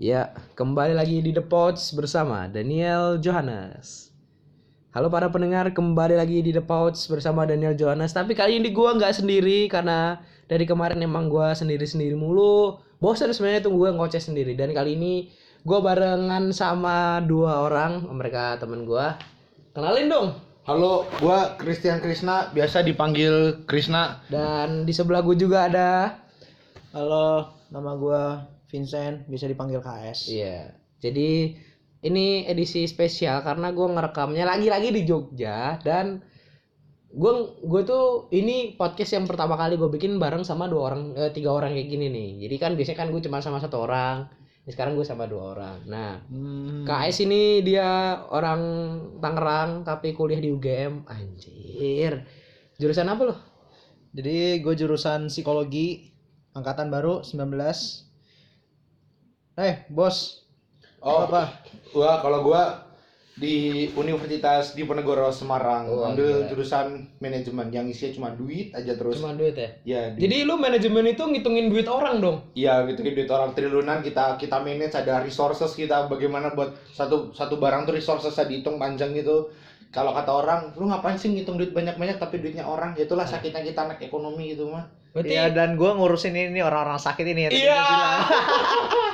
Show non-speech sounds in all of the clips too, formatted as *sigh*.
Ya, kembali lagi di The Pouch bersama Daniel Johannes. Halo para pendengar, kembali lagi di The Pouch bersama Daniel Johannes. Tapi kali ini gua nggak sendiri karena dari kemarin emang gua sendiri-sendiri mulu. Bosan sebenarnya tuh gua ngoceh sendiri. Dan kali ini gua barengan sama dua orang, mereka temen gua. Kenalin dong. Halo, gua Christian Krisna, biasa dipanggil Krisna. Dan di sebelah gua juga ada Halo, nama gua Vincent, bisa dipanggil KS. Iya. Jadi ini edisi spesial karena gue ngerekamnya lagi-lagi di Jogja dan gue gue tuh ini podcast yang pertama kali gue bikin bareng sama dua orang eh, tiga orang kayak gini nih. Jadi kan biasanya kan gue cuma sama satu orang. Ini sekarang gue sama dua orang. Nah, Hmm, KS ini dia orang Tangerang tapi kuliah di UGM. Anjir. Jurusan apa loh? Jadi gue jurusan psikologi, angkatan baru 19. Eh, bos, Oh, apa? gua kalau gua di Universitas Diponegoro Semarang, Oh, ambil jurusan manajemen yang isinya cuma duit aja terus. Cuma duit ya. ya, di- Jadi lu manajemen itu ngitungin duit orang dong. Iya gitu duit orang triliunan kita kita manage ada resources kita bagaimana buat satu satu barang tuh resourcesnya dihitung panjang gitu. Kalau kata orang, lu ngapain sih ngitung duit banyak-banyak tapi duitnya orang? Ya itulah sakitnya kita anak ekonomi gitu mah. Berarti Iya, dan gua ngurusin ini orang-orang sakit ini ya. Iya. *laughs*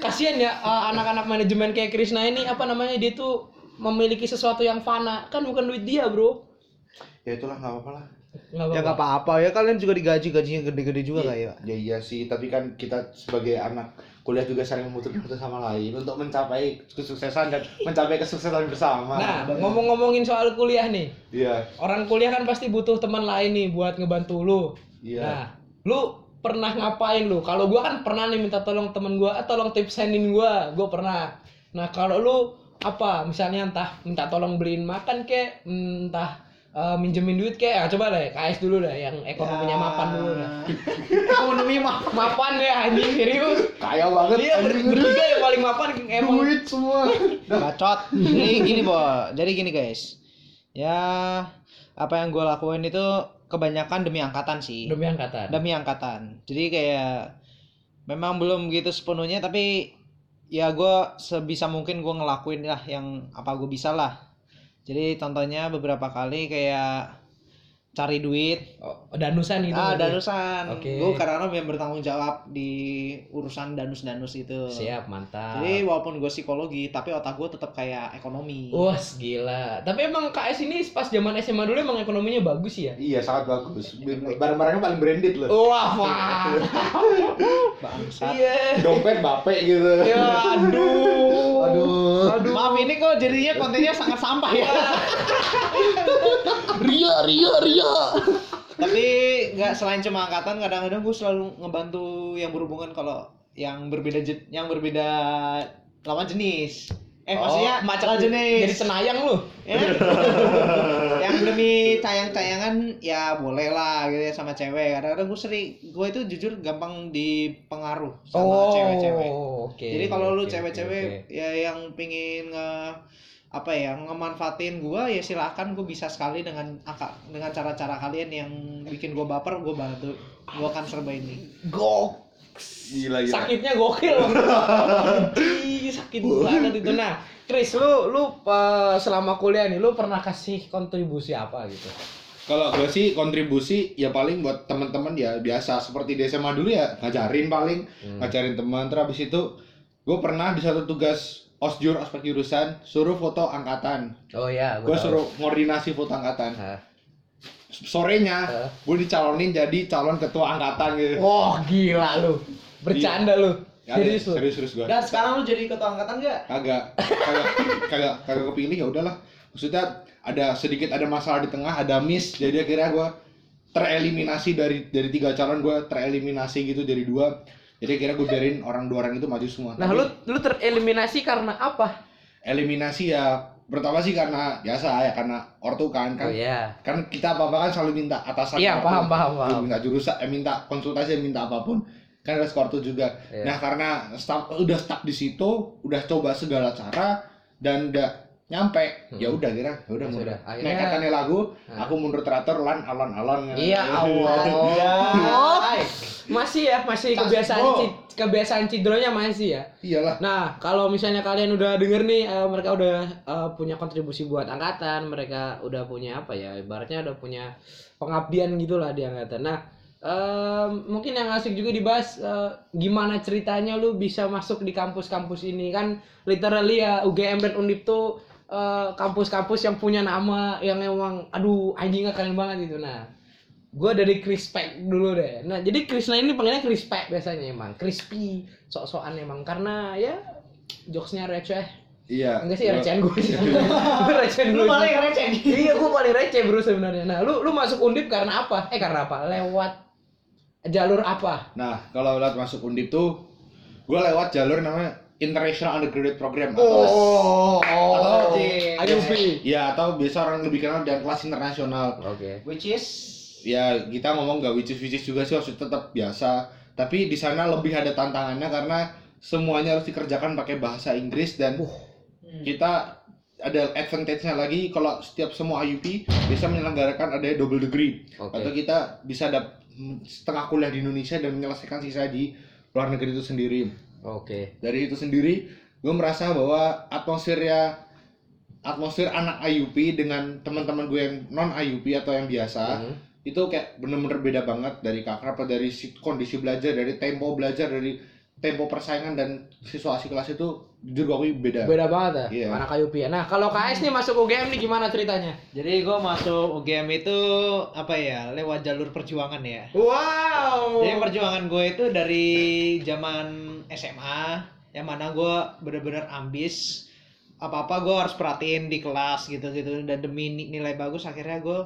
Kasihan ya uh, anak-anak manajemen kayak Krisna ini apa namanya dia tuh memiliki sesuatu yang fana kan bukan duit dia bro. Ya itulah nggak apa-apa lah. Ya nggak apa-apa ya kalian juga digaji gajinya gede-gede juga kak ya. Ya iya sih, tapi kan kita sebagai anak kuliah juga saling membutuhkan satu sama lain untuk mencapai kesuksesan dan *laughs* mencapai kesuksesan bersama. Nah ngomong-ngomongin soal kuliah nih, Iya, orang kuliah kan pasti butuh teman lain nih buat ngebantu lu. iya. Nah lu pernah ngapain lu? Kalau gua kan pernah nih minta tolong temen gua, ah, tolong tipsenin gua, gua pernah. Nah kalau lu apa? Misalnya entah minta tolong beliin makan kek, entah eh, minjemin duit kek, ah, coba deh KS dulu deh, yang ekonominya mapan dulu deh. *laughs* Ekonomi mah. Mapan deh anjing serius. Kaya banget. Iya ber- bertiga yang paling mapan emang. duit semua. *laughs* Bacot. Jadi gini, Bo. Jadi gini, guys. Ya, apa yang gue lakuin itu kebanyakan demi angkatan sih. Demi angkatan. demi angkatan jadi kayak memang belum gitu sepenuhnya tapi ya gue sebisa mungkin gue ngelakuin lah yang apa gue bisa lah jadi contohnya beberapa kali kayak cari duit Oh, danusan gitu. ah berarti? danusan Oke. gue karena yang bertanggung jawab di urusan danus-danus itu Siap, mantap. jadi walaupun gue psikologi tapi otak gue tetap kayak ekonomi Wah, gila. Tapi emang KS ini pas zaman SMA dulu emang ekonominya bagus ya? Iya, sangat bagus. Barang-barangnya paling branded loh. Wah, wah. *laughs* bangsat Iya. Dompet bape gitu. Ya, aduh. Aduh. Aduh. maaf ini kok jadinya kontennya sangat sampah ya *laughs* Ria, ria, ria. tapi nggak selain cuma angkatan kadang-kadang gue selalu ngebantu yang berhubungan kalau yang berbeda yang berbeda lawan jenis eh maksudnya macet lawan jenis Jadi senayang lu. *laughs* Ya. yang demi tayang-tayangan ya boleh lah gitu ya sama cewek kadang-kadang gue sering gue itu jujur gampang dipengaruh sama cewek-cewek Oh, oke. jadi kalau lu cewek-cewek oke, oke. ya yang pingin nge apa ya ngemanfaatin gua ya silakan gue bisa sekali dengan aka- dengan cara-cara kalian yang bikin gua baper gue bantu gua akan serba ini Gok. Gila, gila. Sakitnya gokil. *laughs* Ih, sakit banget itu. Nah, Chris, lu lu eh, selama kuliah nih lu pernah kasih kontribusi apa gitu? Kalau gue sih kontribusi ya paling buat teman-teman ya biasa seperti di SMA dulu ya ngajarin paling Hmm. ngajarin teman terus habis itu gue pernah di satu tugas osjur ospek jurusan suruh foto angkatan Oh iya, gue suruh koordinasi foto angkatan Hah. Sorenya Hah? gue dicalonin jadi calon ketua angkatan gitu Wah, gila lu. Bercanda lu. Ya, Serius lu. serius serius gue dan sekarang lu jadi ketua angkatan gak? kagak kagak kagak kagak kepilih ya udahlah maksudnya ada sedikit ada masalah di tengah ada miss jadi akhirnya gue tereliminasi dari dari tiga calon gue tereliminasi gitu dari dua jadi akhirnya gue biarin orang dua orang itu maju semua Nah, Tapi lu lu tereliminasi karena apa? eliminasi ya pertama sih karena biasa ya karena ortu kan kan Oh iya. kan kita apa apa kan selalu minta atasan Iya, ortu. paham, paham, paham. minta jurusan eh, minta konsultasi minta apa pun kan ada ortu juga Iya. nah karena stuck, udah stuck di situ udah coba segala cara dan udah nyampe Hmm. ya udah kira ya udah mundur akhirnya- nah katanya lagu Nah. aku mundur teratur lan alon alon Iya *laughs* Allah. Masih ya, masih kebiasaan bro. Kebiasaan cidronya masih ya. Iyalah. Nah, kalau misalnya kalian udah denger nih eh, mereka udah eh, punya kontribusi buat angkatan, mereka udah punya apa ya? Ibaratnya udah punya pengabdian gitulah di angkatan. Nah, eh, mungkin yang asik juga dibahas eh, gimana ceritanya lu bisa masuk di kampus-kampus ini kan literally ya UGM dan Undip tuh kampus-kampus yang punya nama yang emang aduh anjingnya keren banget gitu. Nah, gue dari Crispek dulu deh. Nah, jadi Krisna ini panggilnya Crispek biasanya emang. Crispy, sok-sokan emang. Karena ya jokesnya receh. Iya. Enggak sih recehan gue sih. *laughs* Gue recehan Lu gue. paling receh. Iya, gue paling receh bro sebenarnya. Nah, lu lu masuk Undip karena apa? Eh karena apa? Lewat jalur apa? Nah, kalau lewat masuk Undip tuh gue lewat jalur namanya International Undergraduate Program atau Oh, Atau- IUP. ya atau biasa orang lebih kenal dengan kelas internasional. Oke. Which is Ya kita ngomong gak which is which is juga sih maksudnya tetap biasa. Tapi di sana lebih ada tantangannya karena semuanya harus dikerjakan pakai bahasa Inggris dan hmm, kita ada advantage-nya lagi kalau setiap semua IUP bisa menyelenggarakan ada double degree Oke. atau kita bisa dap setengah kuliah di Indonesia dan menyelesaikan sisa di luar negeri itu sendiri. Oke. Dari itu sendiri, gue merasa bahwa atmosfernya atmosfer anak IUP dengan teman-teman gue yang non IUP atau yang biasa Mhm. Itu kayak bener-bener beda banget dari kakak apa dari si- kondisi belajar dari tempo belajar dari tempo persaingan dan situasi kelas itu jujur gue beda. Beda banget ya, Iya. anak IUP ya. Nah, kalau KS nih masuk UGM nih gimana ceritanya? Jadi gue masuk UGM itu apa ya lewat jalur perjuangan ya. Wow. Jadi perjuangan gue itu dari zaman SMA yang mana gue bener-bener ambis apa-apa gue harus perhatiin di kelas gitu-gitu dan demi ni- nilai bagus akhirnya gue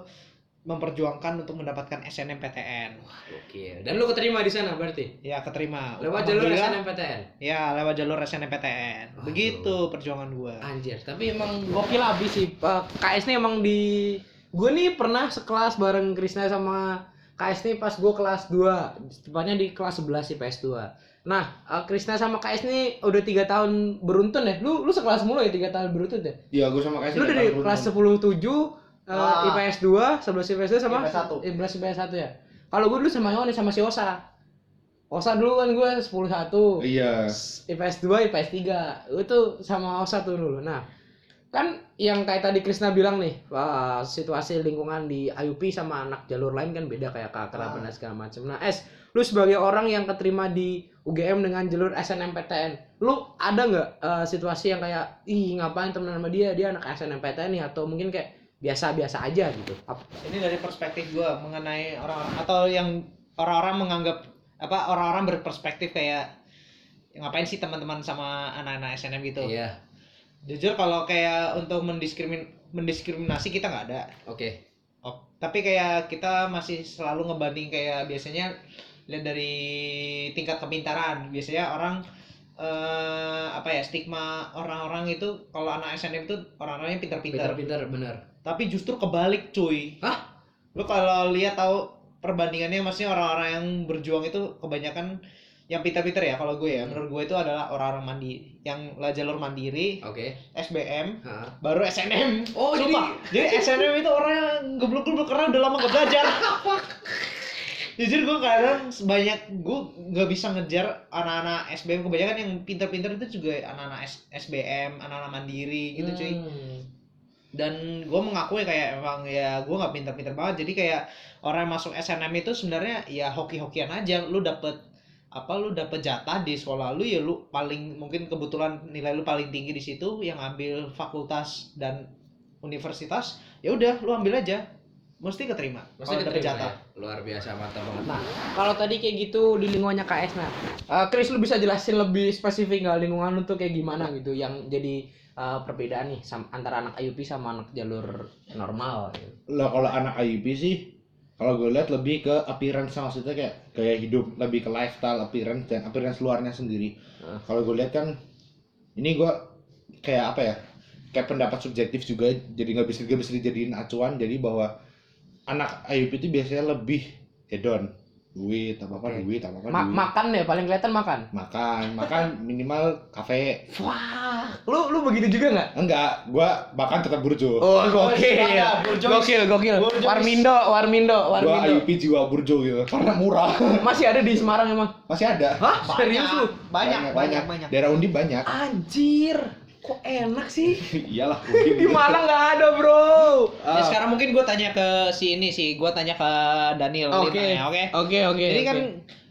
memperjuangkan untuk mendapatkan SNMPTN. Oke. Dan lu keterima di sana berarti? Ya keterima. Lewat jalur. SNMPTN. Ya lewat jalur SNMPTN. Waduh. Begitu perjuangan gue. Anjir, tapi emang gokil abis sih. Eh, KS nih emang di gue nih pernah sekelas bareng Krisna sama KS nih pas gue kelas 2 tepatnya di kelas 11 sih PS2 nah eh, Krisna sama KS nih udah tiga tahun beruntun ya lu lu sekelas mulu ya tiga tahun beruntun ya Iya, gue sama kayak lu dari kelas 10 7 Ah. IPS 2 11 IPS 2 sama IPS 1. 11 IPS 1 ya kalau gue dulu sama Yohanes sama si Osa Osa dulu kan gue 10 1 Iya. IPS 2, IPS 3 itu sama OSA tuh dulu. Nah, kan yang kayak tadi Krisna bilang nih, wah, situasi lingkungan di IUP sama anak jalur lain kan beda kayak keakraban dan segala macam. Nah, Es, lu sebagai orang yang keterima di UGM dengan jalur SNMPTN, lu ada nggak eh, situasi yang kayak, ih ngapain temen sama dia, dia anak SNMPTN nih, atau mungkin kayak biasa-biasa aja gitu? Ini dari perspektif gue mengenai orang atau yang orang-orang menganggap apa orang-orang berperspektif kayak ngapain sih teman-teman sama anak-anak SNM gitu. Iya, Jujur kalau kayak untuk mendiskrimin mendiskriminasi kita nggak ada. oke. Oh, tapi kayak kita masih selalu ngebanding kayak biasanya lihat dari tingkat kepintaran. Biasanya orang eh apa ya stigma orang-orang itu kalau anak SNM itu orang-orangnya pintar-pintar. Pinter-pinter, bener. Tapi justru kebalik cuy. Hah? Lu kalau lihat tahu perbandingannya maksudnya orang-orang yang berjuang itu kebanyakan yang pintar-pintar ya kalau gue ya menurut gue itu adalah orang-orang mandiri yang lah jalur mandiri Oke. SBM Hah. baru SNM Oh, jadi Sumpah. jadi SNM itu orang yang geblok-geblok karena udah lama gak belajar *laughs* jujur gue kadang banyak gue nggak bisa ngejar anak-anak SBM kebanyakan yang pintar-pintar itu juga anak-anak SBM anak-anak mandiri gitu cuy. Hmm. dan gue mengakui kayak emang ya gue nggak pintar-pintar banget. Jadi kayak orang yang masuk SNM itu sebenarnya ya hoki-hokian aja. Lu dapet apa lu dapet jatah di sekolah lu ya lu paling mungkin kebetulan nilai lu paling tinggi di situ yang ambil fakultas dan universitas ya udah lu ambil aja mesti keterima Maksudnya kalau keterima jatah ya? Luar biasa mantap banget. Nah, kalau tadi kayak gitu di lingkungannya KS nah. eh, Chris lu bisa jelasin lebih spesifik nggak lingkungan lu tuh kayak gimana gitu yang jadi eh, perbedaan nih sam- antara anak IUP sama anak jalur normal gitu. Lah kalau anak IUP sih kalau gue lihat lebih ke appearance maksudnya kayak gaya hidup, lebih ke lifestyle, appearance dan appearance luarnya sendiri. Ah. Kalau gue lihat kan ini gue kayak apa ya? Kayak pendapat subjektif juga jadi nggak bisa nggak bisa dijadiin acuan jadi bahwa anak IUP itu biasanya lebih hedon duit apa apa Oke. duit apa apa Ma- duit makan ya paling kelihatan makan. makan makan *laughs* minimal kafe Wah, lu lu begitu juga nggak? enggak gua bahkan tetap burjo Oh, gokil. gokil. Gokil, gokil. Burjois. Warmindo, Warmindo, gua Warmindo. IUP jiwa burjo gitu karena murah *laughs* Masih ada di Semarang emang. masih ada Hah? Serius lu? Banyak, banyak, banyak. daerah undi banyak Anjir. Kok enak sih? *laughs* iyalah *laughs* Di Malang nggak ada, Bro. Ya, sekarang mungkin gue tanya ke si ini sih, gue tanya ke Daniel. Oke. Tanya, Oke. Oke, oke. Jadi kan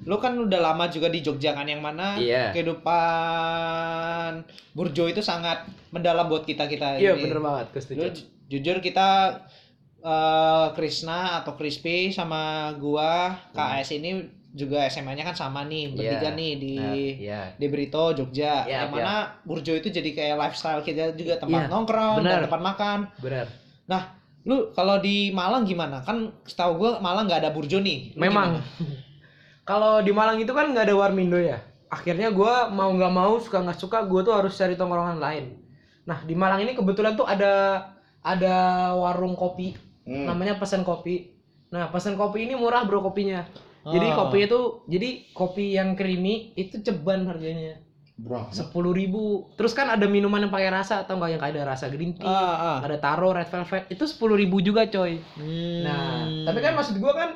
lu kan udah lama juga di Jogja kan yang mana Iya. kehidupan Burjo itu sangat mendalam buat kita kita Iya, ini. bener banget. Lu ju- jujur kita eh Krisna atau Crispy sama gua KS ini juga SMA-nya kan sama nih bertiga Iya. nih di Nah, Iya. di Brito Jogja Iya, yang mana Burjo itu jadi kayak lifestyle kita juga tempat Iya, nongkrong benar. dan tempat makan Benar. lu kalau di Malang gimana kan setahu gua Malang nggak ada Burjo nih Lu Memang. *laughs* Kalau di Malang itu kan nggak ada Warmindo ya. Akhirnya gua mau nggak mau suka nggak suka gue tuh harus cari tongkrongan lain. Nah di Malang ini kebetulan tuh ada ada warung kopi Hmm. namanya pesan kopi. Nah pesan kopi ini murah bro kopinya. Jadi Ah. kopi itu jadi kopi yang creamy itu ceban harganya bro sepuluh ribu. Terus kan ada minuman yang pakai rasa atau enggak yang kayak ada rasa green tea, Ah, ah. ada taro, red velvet itu sepuluh ribu juga coy. Hmm. Nah, tapi kan maksud gua kan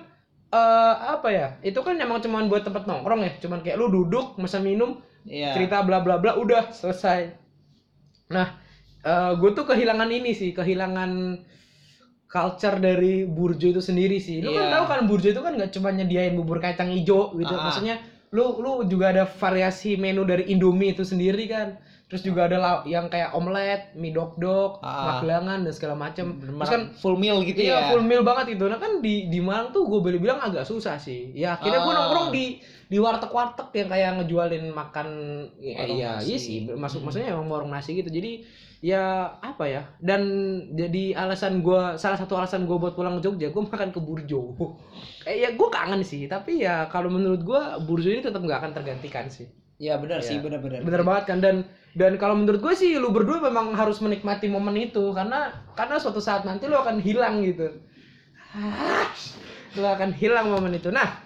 eh apa ya? Itu kan emang cuman buat tempat nongkrong ya, cuman kayak lu duduk, mesen minum, Iya. cerita bla bla bla, udah selesai. Nah, eh gue tuh kehilangan ini sih, kehilangan culture dari burjo itu sendiri sih. Lu kan Iya. tahu kan burjo itu kan nggak cuma nyediain bubur kacang hijau gitu. Ah. Maksudnya lu lu juga ada variasi menu dari Indomie itu sendiri kan. Terus juga ada yang kayak omelet, mie dok-dok, Ah. magelangan dan segala macem. Terus kan full meal gitu Iya ya. full meal banget itu. Nah kan di di Malang tuh gue boleh bilang agak susah sih. Ya akhirnya gue Ah. nongkrong di di warteg-warteg yang kayak ngejualin makan ya, Warung iya iya sih. Masuk Hmm. maksudnya emang warung nasi gitu. Jadi ya apa ya? Dan jadi alasan gue salah satu alasan gue buat pulang ke Jogja gue makan ke Burjo. Kayak ya gue kangen sih. Tapi ya kalau menurut gue Burjo ini tetap nggak akan tergantikan sih. Iya benar Iya. sih, benar-benar. Bener banget kan dan dan kalau menurut gue sih lu berdua memang harus menikmati momen itu karena karena suatu saat nanti lu akan hilang gitu. Lu akan hilang momen itu. Nah,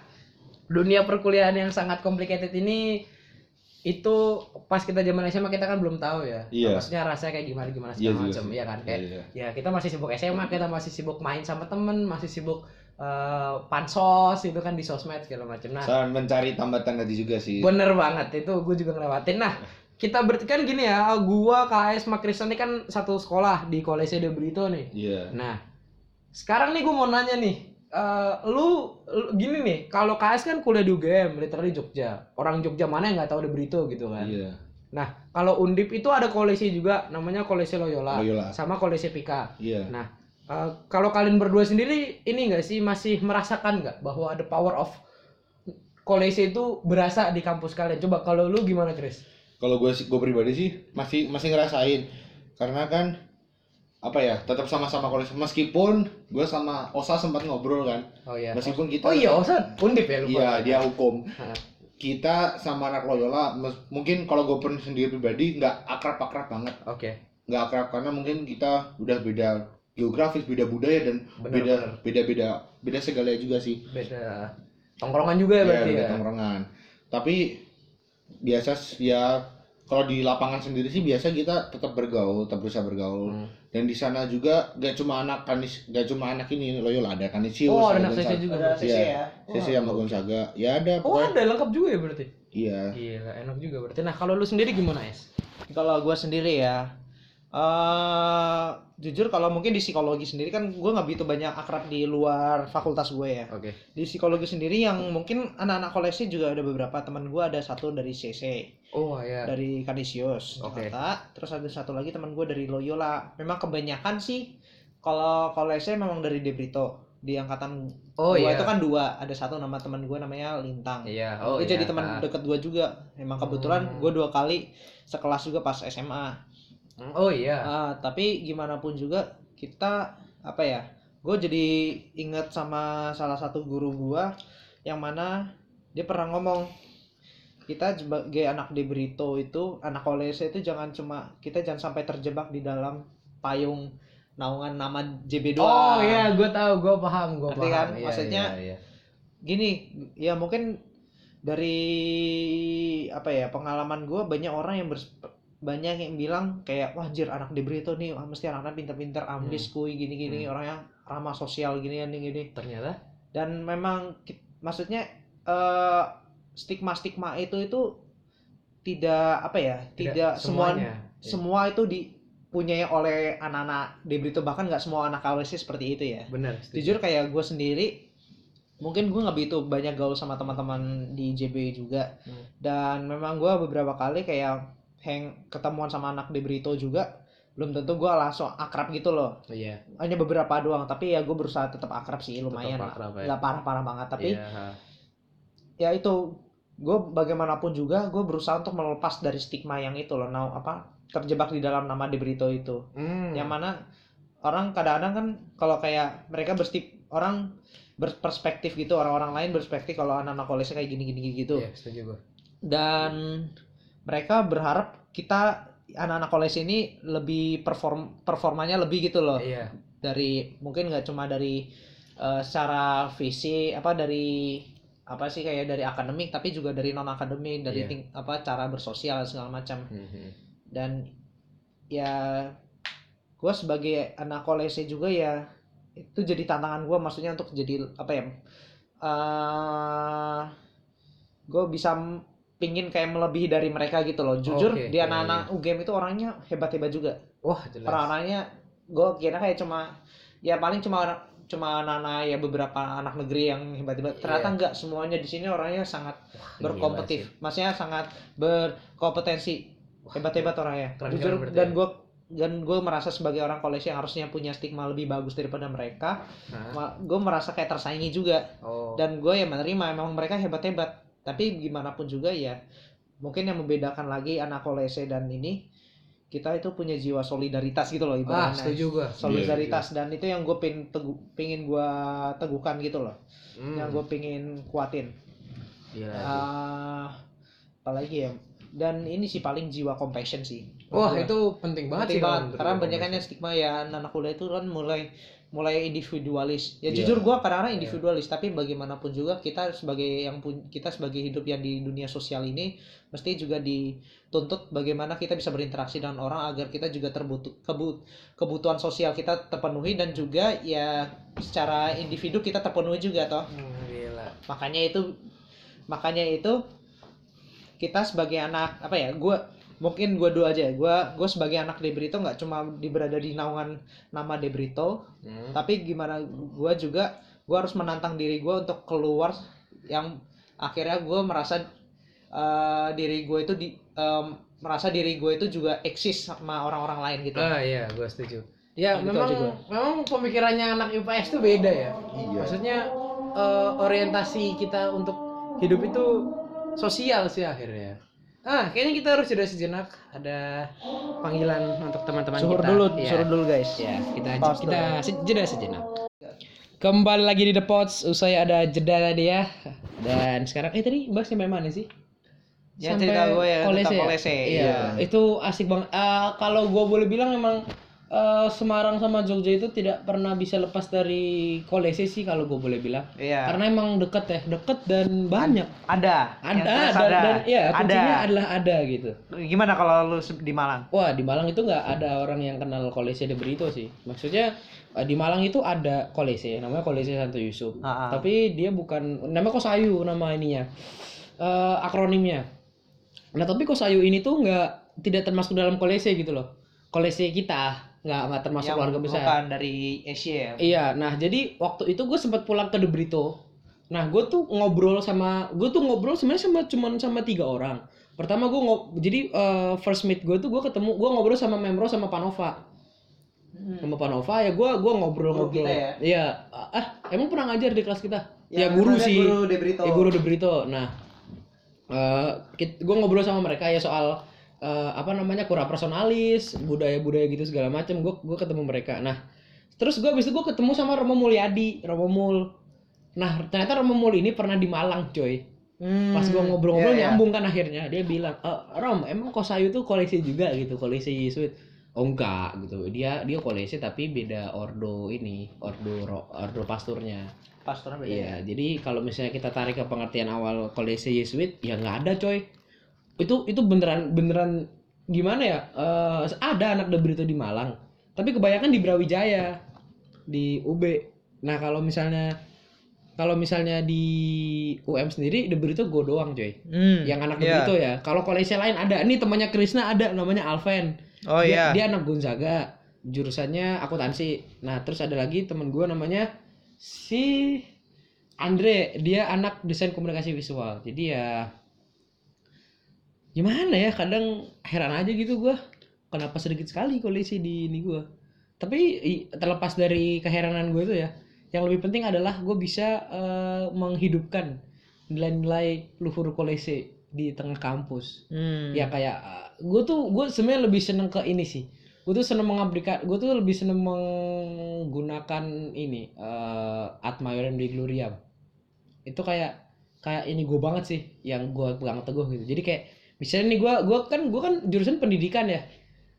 dunia perkuliahan yang sangat complicated ini itu pas kita zaman SMA kita kan belum tahu ya. Iya. Maksudnya rasanya kayak gimana gimana Iya segala juga macam, ya kan kayak Iya. ya kita masih sibuk SMA, kita masih sibuk main sama temen, masih sibuk eh, pansos itu kan di sosmed segala macam. Nah, Saya mencari tambatan hati juga sih Bener banget itu gue juga ngelewatin. Nah *laughs* kita berarti kan gini ya, gua KS sama Kristen ini kan satu sekolah di Kolese de Brito nih. iya Nah sekarang nih gue mau nanya nih, eh, lu, lu- gini nih, kalau KS kan kuliah di UGM, literally Jogja. Orang Jogja mana yang nggak tahu de Brito gitu kan? iya Nah kalau Undip itu ada Kolese juga, namanya Kolese Loyola, Loyola. sama Kolese Pika. iya Nah eh, kalau kalian berdua sendiri ini nggak sih masih merasakan nggak bahwa ada power of Kolese itu berasa di kampus kalian? Coba kalau lu gimana Chris? kalau gue sih gue pribadi sih masih masih ngerasain karena kan apa ya tetap sama-sama kolej meskipun gue sama Osa sempat ngobrol kan Oh iya. meskipun kita Oh iya, Osa undip ya lupa. iya dia hukum kita sama anak Loyola mes- mungkin kalau gue pun sendiri pribadi nggak akrab-akrab banget Oke. nggak akrab karena mungkin kita udah beda geografis beda budaya dan Bener, beda bener. beda beda beda segalanya juga sih Beda tongkrongan juga ya Iya, berarti beda ya. tongkrongan tapi biasa ya kalau di lapangan sendiri sih biasa kita tetap bergaul tetap berusaha bergaul Hmm. dan di sana juga gak cuma anak kanis gak cuma anak ini Loyola ada kanisius Oh, ada ada anak Gonzaga. CC juga. Ada Iya. ya. CC sama Gonzaga ya ada Oh, pokoknya ada lengkap juga ya berarti. iya Gila, enak juga berarti. Nah, kalau lu sendiri gimana, Es? Kalau gue sendiri ya, eh jujur kalau mungkin di psikologi sendiri kan gue nggak begitu banyak akrab di luar fakultas gue ya. Oke. Di psikologi sendiri yang mungkin anak-anak koleksi juga ada beberapa teman gue ada satu dari CC, Oh, ya. dari Kanisius Oke. Jakarta, terus ada satu lagi teman gue dari Loyola. Memang kebanyakan sih kalau koleksi memang dari Debrito di angkatan Oh gua iya. itu kan dua, ada satu nama teman gue namanya Lintang. Iya. Oh, itu jadi iya. teman deket gue juga. Emang kebetulan Hmm. gue dua kali sekelas juga pas SMA. Oh iya. Ah, tapi gimana pun juga kita apa ya? Gue jadi inget sama salah satu guru gua yang mana dia pernah ngomong kita sebagai anak di Brito itu anak kolese itu jangan cuma kita jangan sampai terjebak di dalam payung naungan nama JB doang. Oh iya, gue tahu, gue paham, gue paham. kan? Iya, Maksudnya, iya, iya. gini ya mungkin dari apa ya pengalaman gue banyak orang yang bers- banyak yang bilang kayak wah anjir anak di Brito nih mesti anak-anak pinter-pinter ambis kuy gini-gini Hmm. orangnya ramah sosial gini gini gini Ternyata dan memang maksudnya eh, stigma-stigma itu itu tidak apa ya tidak, semua semuanya. semua itu dipunyai oleh anak-anak di Brito bahkan nggak semua anak KWC seperti itu ya setuju. jujur kayak gue sendiri mungkin gue nggak begitu banyak gaul sama teman-teman di JB juga Hmm. dan memang gue beberapa kali kayak hang ketemuan sama anak di Brito juga belum tentu gue langsung akrab gitu loh Iya. hanya beberapa doang tapi ya gue berusaha tetap akrab sih lumayan Tetap lah akrab ya. nggak parah-parah banget tapi Iya. ya itu gue bagaimanapun juga gue berusaha untuk melepas dari stigma yang itu loh nah, apa terjebak di dalam nama De Brito itu Hmm. yang mana orang kadang-kadang kan kalau kayak mereka berstip orang berperspektif gitu orang-orang lain berperspektif kalau anak-anak kolesnya kayak gini-gini gitu Iya, setuju gue. dan mereka berharap kita anak-anak koles ini lebih perform performanya lebih gitu loh Iya. dari mungkin nggak cuma dari eh, secara visi apa dari apa sih kayak dari akademik tapi juga dari non akademik dari Iya. ting- apa cara bersosial segala macam Mhm. dan ya gue sebagai anak kolese juga ya itu jadi tantangan gue maksudnya untuk jadi apa ya eh gue bisa pingin kayak melebihi dari mereka gitu loh. Jujur Oke, di iya, anak-anak UGM itu orangnya hebat-hebat juga. Wah, jelas. orang-orangnya gue kira kayak cuma ya paling cuma cuma anak-anak ya beberapa anak negeri yang hebat-hebat. Ternyata Iya. enggak semuanya di sini orangnya sangat Gila berkompetitif. maksudnya sangat berkompetensi. Hebat-hebat orangnya. Keren-keren jujur berarti dan ya. gue dan gue merasa sebagai orang kolej yang harusnya punya stigma lebih bagus daripada mereka gue merasa kayak tersaingi juga. Oh. dan gue ya menerima memang mereka hebat-hebat tapi gimana pun juga ya mungkin yang membedakan lagi anak kolese dan ini kita itu punya jiwa solidaritas gitu loh ah, ibaratnya setuju gue. solidaritas dan itu yang gue pingin tegu, pingin gue teguhkan gitu loh Hmm. yang gue pingin kuatin Gila. Ah, apalagi ya dan ini sih paling jiwa compassion sih Wah, Gua. itu penting banget penting sih banget karena gua. banyak kan stigma ya anak kuliah itu kan mulai mulai individualis ya Iya. jujur gua kadang-kadang Iya. individualis tapi bagaimanapun juga kita sebagai yang pun kita sebagai hidup yang di dunia sosial ini mesti juga dituntut bagaimana kita bisa berinteraksi dengan orang agar kita juga terbutuh kebut, kebutuhan sosial kita terpenuhi dan juga ya secara individu kita terpenuhi juga toh Hmm, gila. makanya itu makanya itu kita sebagai anak apa ya gue mungkin gue dua aja gue gue sebagai anak Debrito nggak cuma di berada di naungan nama Debrito Hmm. tapi gimana gue juga gue harus menantang diri gue untuk keluar yang akhirnya gue merasa eh, diri gue itu di em, merasa diri gue itu juga eksis sama orang-orang lain gitu Ah iya, gue setuju. Ya Gitu memang memang pemikirannya anak IPS tuh beda ya. Iya. Maksudnya eh, orientasi kita untuk hidup itu sosial sih akhirnya. Ah, kayaknya kita harus jeda sejenak. Ada panggilan untuk teman-teman suruh kita. dulu Iya. suruh dulu guys Ya, kita Pause kita jeda sejenak. Kembali lagi di The Pots, usai ada jeda tadi ya. Dan sekarang eh tadi bahas sampai mana sih? Ya, Sampai cerita gue ya, Kolese tentang ya? Kolese, Iya, iya. itu asik banget. Eh, kalau gue boleh bilang emang eh, Semarang sama Jogja itu tidak pernah bisa lepas dari Kolese sih kalau gue boleh bilang. Iya. Karena emang deket ya, deket dan banyak. ada Ada, jelas dan, dan ya ada kuncinya adalah ada gitu. gimana kalau lu di Malang Wah di Malang itu nggak ada orang yang kenal Kolese de Brito sih. Maksudnya eh, di Malang itu ada Kolese, namanya Kolese Santo Yusuf. Ah, ah. Tapi dia bukan, namanya Kosayu nama ininya, Eh, akronimnya. Nah tapi Kosayu ini tuh nggak tidak termasuk dalam Kolese gitu loh. Kolese kita nggak nggak termasuk Yang keluarga besar. bukan dari Asia ya Iya, nah jadi waktu itu gue sempat pulang ke De Brito. Nah gue tuh ngobrol sama, gue tuh ngobrol sebenarnya sama cuman sama tiga orang. Pertama gue ngob, jadi eh, first meet gue tuh gue ketemu, gue ngobrol sama Memro sama Panova. Sama Panova ya gue gua ngobrol-ngobrol. Ya? Iya, ah emang pernah ngajar di kelas kita? Ya, Ya, guru sih. guru De Brito. Ya guru De Brito. Nah, eh gue ngobrol sama mereka ya soal eh, apa namanya kura personalis, budaya-budaya gitu segala macam. Gue gue ketemu mereka. Nah, terus gue abis itu gue ketemu sama Romo Mulyadi, Romo Mul. Nah, ternyata Romo Mul ini pernah di Malang, coy. Hmm, Pas gue ngobrol-ngobrol iya, iya. nyambung kan akhirnya dia bilang, e, Rom, emang Kosayu tuh koleksi juga gitu, koleksi Yesuit. Oh enggak gitu. Dia dia koleksi tapi beda ordo ini, ordo ordo pasturnya. pastornya beda. Iya, jadi kalau misalnya kita tarik ke pengertian awal kolese Yesuit, ya nggak ada coy. Itu itu beneran beneran gimana ya? Eh, ada anak De Brito di Malang, tapi kebanyakan di Brawijaya, di UB. Nah kalau misalnya kalau misalnya di UM sendiri De Brito gue doang coy. Hmm, Yang anak De iya. Brito ya. Kalau kolese lain ada. Ini temannya Krisna ada, namanya Alven. Oh dia, iya. dia anak Gonzaga, jurusannya akuntansi. Nah, terus ada lagi temen gue namanya si Andre, dia anak desain komunikasi visual. Jadi ya gimana ya, kadang heran aja gitu gua. Kenapa sedikit sekali koalisi di ini gua. Tapi terlepas dari keheranan gue itu ya, yang lebih penting adalah gue bisa eh, menghidupkan nilai-nilai luhur kolese di tengah kampus Hmm. ya kayak gue tuh gue sebenarnya lebih seneng ke ini sih gue tuh seneng mengaplikasi gue tuh lebih seneng menggunakan ini eh ad maiorem dei gloriam itu kayak kayak ini gue banget sih yang gue pegang teguh gitu jadi kayak misalnya nih gue gua kan gue kan jurusan pendidikan ya.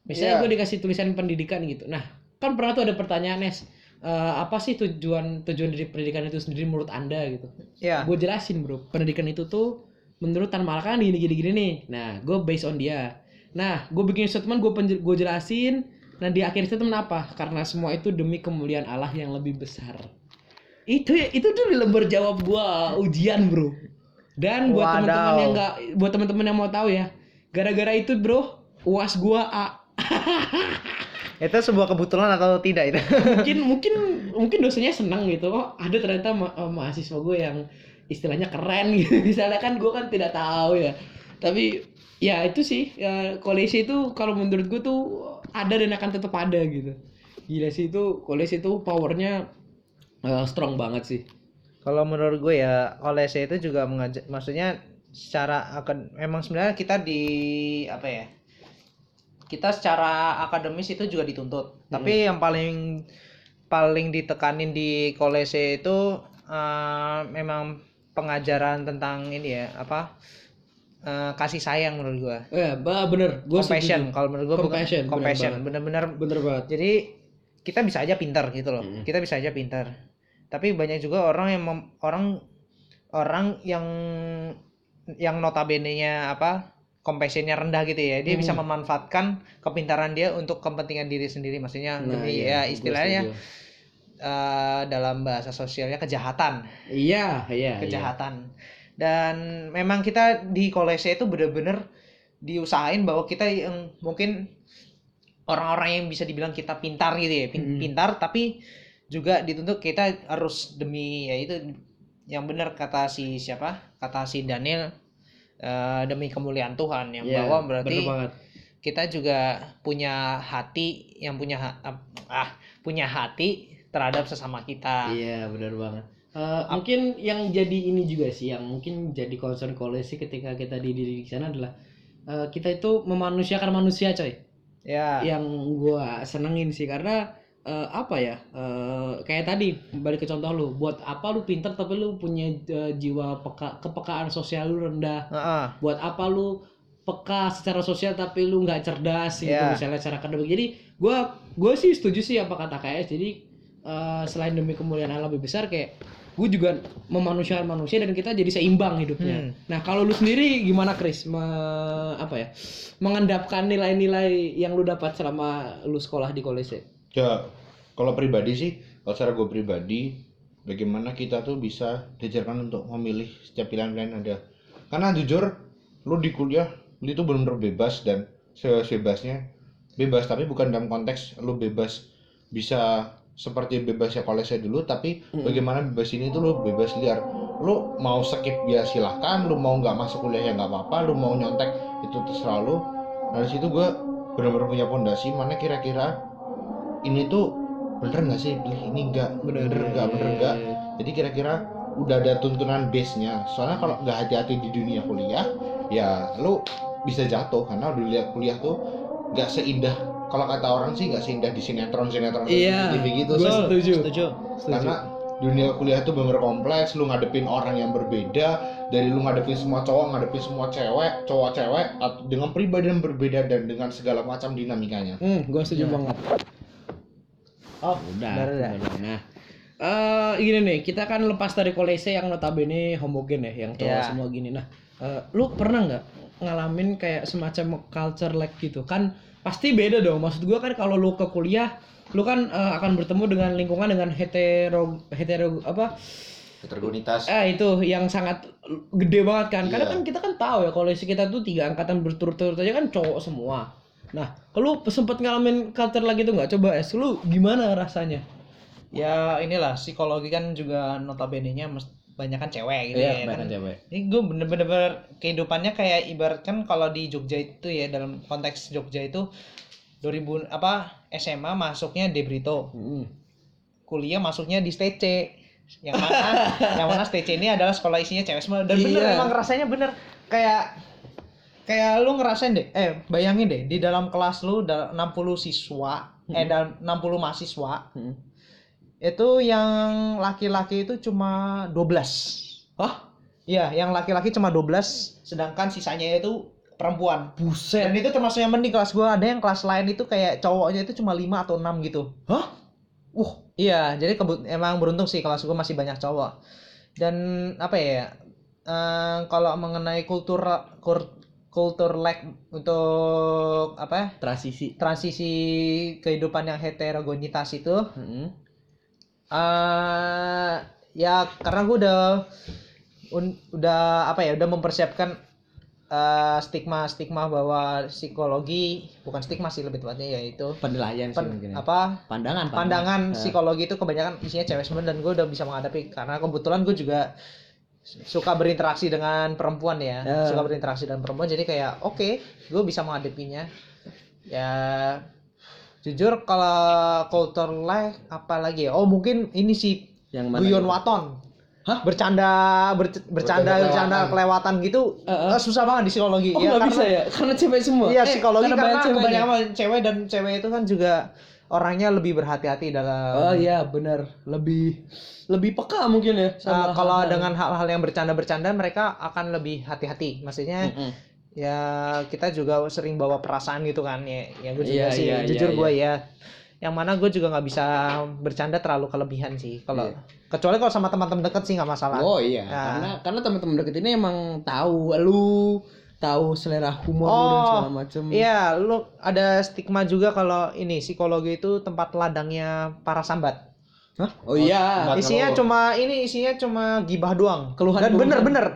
Misalnya Iya. gue dikasih tulisan pendidikan gitu. Nah kan pernah tuh ada pertanyaan Nes. Eh, apa sih tujuan tujuan dari pendidikan itu sendiri menurut anda gitu? Ya. gue jelasin bro. Pendidikan itu tuh menurut Tan Malaka kan gini gini gini nih. Nah gue based on dia. Nah gue bikin statement gue gue jelasin. Nah di akhir statement apa? Karena semua itu demi kemuliaan Allah yang lebih besar. Itu itu tuh di lembar jawab gue ujian bro dan buat teman-teman yang nggak buat teman-teman yang mau tahu ya gara-gara itu bro uas gue A. *laughs* Itu sebuah kebetulan atau tidak itu? mungkin *laughs* mungkin mungkin dosennya senang gitu. Oh ada ternyata ma- eh, mahasiswa gue yang istilahnya keren *laughs* gitu. Misalnya kan gue kan tidak tahu ya. Tapi ya itu sih ya, koalisi itu kalau menurut gue tuh ada dan akan tetap ada gitu. Gila sih itu koalisi itu powernya eh, strong banget sih Kalau menurut gue ya kolese itu juga mengajak maksudnya secara akan memang sebenarnya kita di apa ya? Kita secara akademis itu juga dituntut. Tapi yang paling paling ditekanin di kolese itu eh, memang pengajaran tentang ini ya, apa? eh, kasih sayang menurut gue. eh ba- bener gue Compassion kalau menurut gue Compassion, bener compassion bener-bener bener banget jadi kita bisa aja pintar gitu loh Mm. kita bisa aja pintar tapi banyak juga orang yang mem- orang orang yang yang notabene-nya apa compassionnya rendah gitu ya dia bisa Hmm. memanfaatkan kepintaran dia untuk kepentingan diri sendiri maksudnya Nah, demi iya, ya istilahnya eh, dalam bahasa sosialnya kejahatan iya iya iya. kejahatan dan memang kita di kolese itu bener-bener diusahain bahwa kita yang mungkin orang-orang yang bisa dibilang kita pintar gitu ya pin- Mm. pintar tapi juga dituntut kita harus demi ya itu yang benar kata si siapa kata si Daniel eh, demi kemuliaan Tuhan yang Iya, bahwa berarti banget. kita juga punya hati yang punya ha- ah punya hati terhadap sesama kita Iya benar banget. Eh, mungkin yang jadi ini juga sih, yang mungkin jadi concern koalisi ketika kita dididik di sana adalah eh, kita itu memanusiakan manusia, coy. ya Yang gua senengin sih karena eh, apa ya? eh, kayak tadi balik ke contoh lu, buat apa lu pinter tapi lu punya eh, jiwa peka, kepekaan sosial lu rendah? Heeh. Buat apa lu peka secara sosial tapi lu nggak cerdas gitu Iya. misalnya secara akademik. Jadi gua gue sih setuju sih apa kata KS. Jadi eh, selain demi kemuliaan Allah lebih besar kayak gue juga memanusiakan manusia dan kita jadi seimbang hidupnya. Hmm. Nah kalau lu sendiri gimana Chris? Me- apa ya? Mengendapkan nilai-nilai yang lu dapat selama lu sekolah di kolese. Ya, kalau pribadi sih, kalau secara gue pribadi, bagaimana kita tuh bisa diajarkan untuk memilih setiap pilihan-pilihan ada. Karena jujur, lu di kuliah, lu itu benar-benar bebas dan sebebasnya bebas, tapi bukan dalam konteks lu bebas bisa seperti bebasnya kolese dulu, tapi Mm. bagaimana bebas ini tuh lu bebas liar. Lu mau skip ya silahkan, lu mau nggak masuk kuliah ya nggak apa-apa, lu mau nyontek itu terserah lu. Nah dari situ gue benar-benar punya pondasi mana kira-kira ini tuh bener nggak sih? Pilih ini nggak bener nggak bener. nggak? Jadi kira-kira udah ada tuntunan base nya soalnya kalau nggak hati-hati di dunia kuliah ya lu bisa jatuh. Karena dunia kuliah tuh nggak seindah kalau kata orang sih nggak seindah di sinetron sinetron Iya. TV gitu Gue setuju. setuju. Karena dunia kuliah itu bener kompleks lu ngadepin orang yang berbeda. Dari lu ngadepin semua cowok ngadepin semua cewek cowok cewek dengan pribadi yang berbeda dan dengan segala macam dinamikanya. Hmm, gue setuju Ya. banget. Oh Udah, udah, udah. udah. Nah, eh gini nih, kita kan lepas dari kolese yang notabene homogen ya, yang cowok Iya. semua gini. Nah, eh, lu pernah nggak ngalamin kayak semacam culture lag gitu? Kan pasti beda dong. Maksud gua kan kalau lu ke kuliah, lu kan eh, akan bertemu dengan lingkungan dengan hetero hetero apa? Heterogenitas. Eh itu yang sangat gede banget kan. Karena Iya. kan kita kan tahu ya kolesi kita tuh tiga angkatan berturut-turut aja kan cowok semua. Nah, kalau sempet ngalamin culture lag itu nggak? Coba es, lu gimana rasanya? Ya inilah psikologi kan juga notabene-nya banyak kan cewek gitu ya kan. cewek. Ini gue bener-bener kehidupannya kayak ibarat kan kalau di Jogja itu ya dalam konteks Jogja itu 2000 apa SMA masuknya di Brito, kuliah masuknya di STC. Yang mana *laughs* yang mana STC ini adalah sekolah isinya cewek semua dan bener Iya. emang rasanya bener kayak kayak lu ngerasain deh eh bayangin deh di dalam kelas lu da- 60 siswa eh dalam 60 mahasiswa Hmm. itu yang laki-laki itu cuma 12 Hah? Iya, yang laki-laki cuma 12, sedangkan sisanya itu perempuan. Buset. Dan itu termasuk yang mending kelas gua, ada yang kelas lain itu kayak cowoknya itu cuma 5 atau 6 gitu. Hah? Uh, iya, jadi kebut emang beruntung sih kelas gua masih banyak cowok. Dan apa ya? eh, kalau mengenai kultur kur- kultur lag untuk apa ya? Transisi. Transisi kehidupan yang heterogenitas itu Hmm. eh ya karena gue udah un- udah apa ya udah mempersiapkan eh, stigma stigma bahwa psikologi bukan stigma sih lebih tepatnya yaitu Penilaian sih pen- mungkin. ya. apa Pandangan. pandangan Eh, psikologi itu kebanyakan isinya cewek semua dan gue udah bisa menghadapi karena kebetulan gue juga suka berinteraksi dengan perempuan ya Ya. suka berinteraksi dengan perempuan jadi kayak oke gue bisa menghadapinya ya jujur kalau culture lag apalagi ya oh mungkin ini sih yang mana? guyon gitu? waton Hah? bercanda ber- bercanda Bercanda bercanda kelewatan gitu Heeh. eh, susah banget di psikologi Oh, ya karena bisa ya? Karena cewek semua. iya Eh, psikologi karena, banyak ceweknya. kebanyakan cewek dan cewek itu kan juga orangnya lebih berhati-hati dalam Oh iya, benar. Lebih lebih peka mungkin ya Uh, sama kalau hal-hal. dengan hal-hal yang bercanda-bercanda mereka akan lebih hati-hati. Maksudnya Mm-mm. ya kita juga sering bawa perasaan gitu kan ya. Ya gue juga Iya, sih iya, jujur iya, gue ya. Yang mana gue juga nggak bisa bercanda terlalu kelebihan sih. Kalau Iya. kecuali kalau sama teman-teman deket sih nggak masalah. Oh iya, Nah. karena karena teman-teman deket ini emang tahu lu, tahu selera humor lu dan Oh, segala macem. Iya, lu ada stigma juga kalau ini psikologi itu tempat ladangnya para sambat. Hah? Oh iya. tempat- Isinya kalau- cuma ini isinya cuma gibah doang. Keluhan- Dan keluhan. bener-bener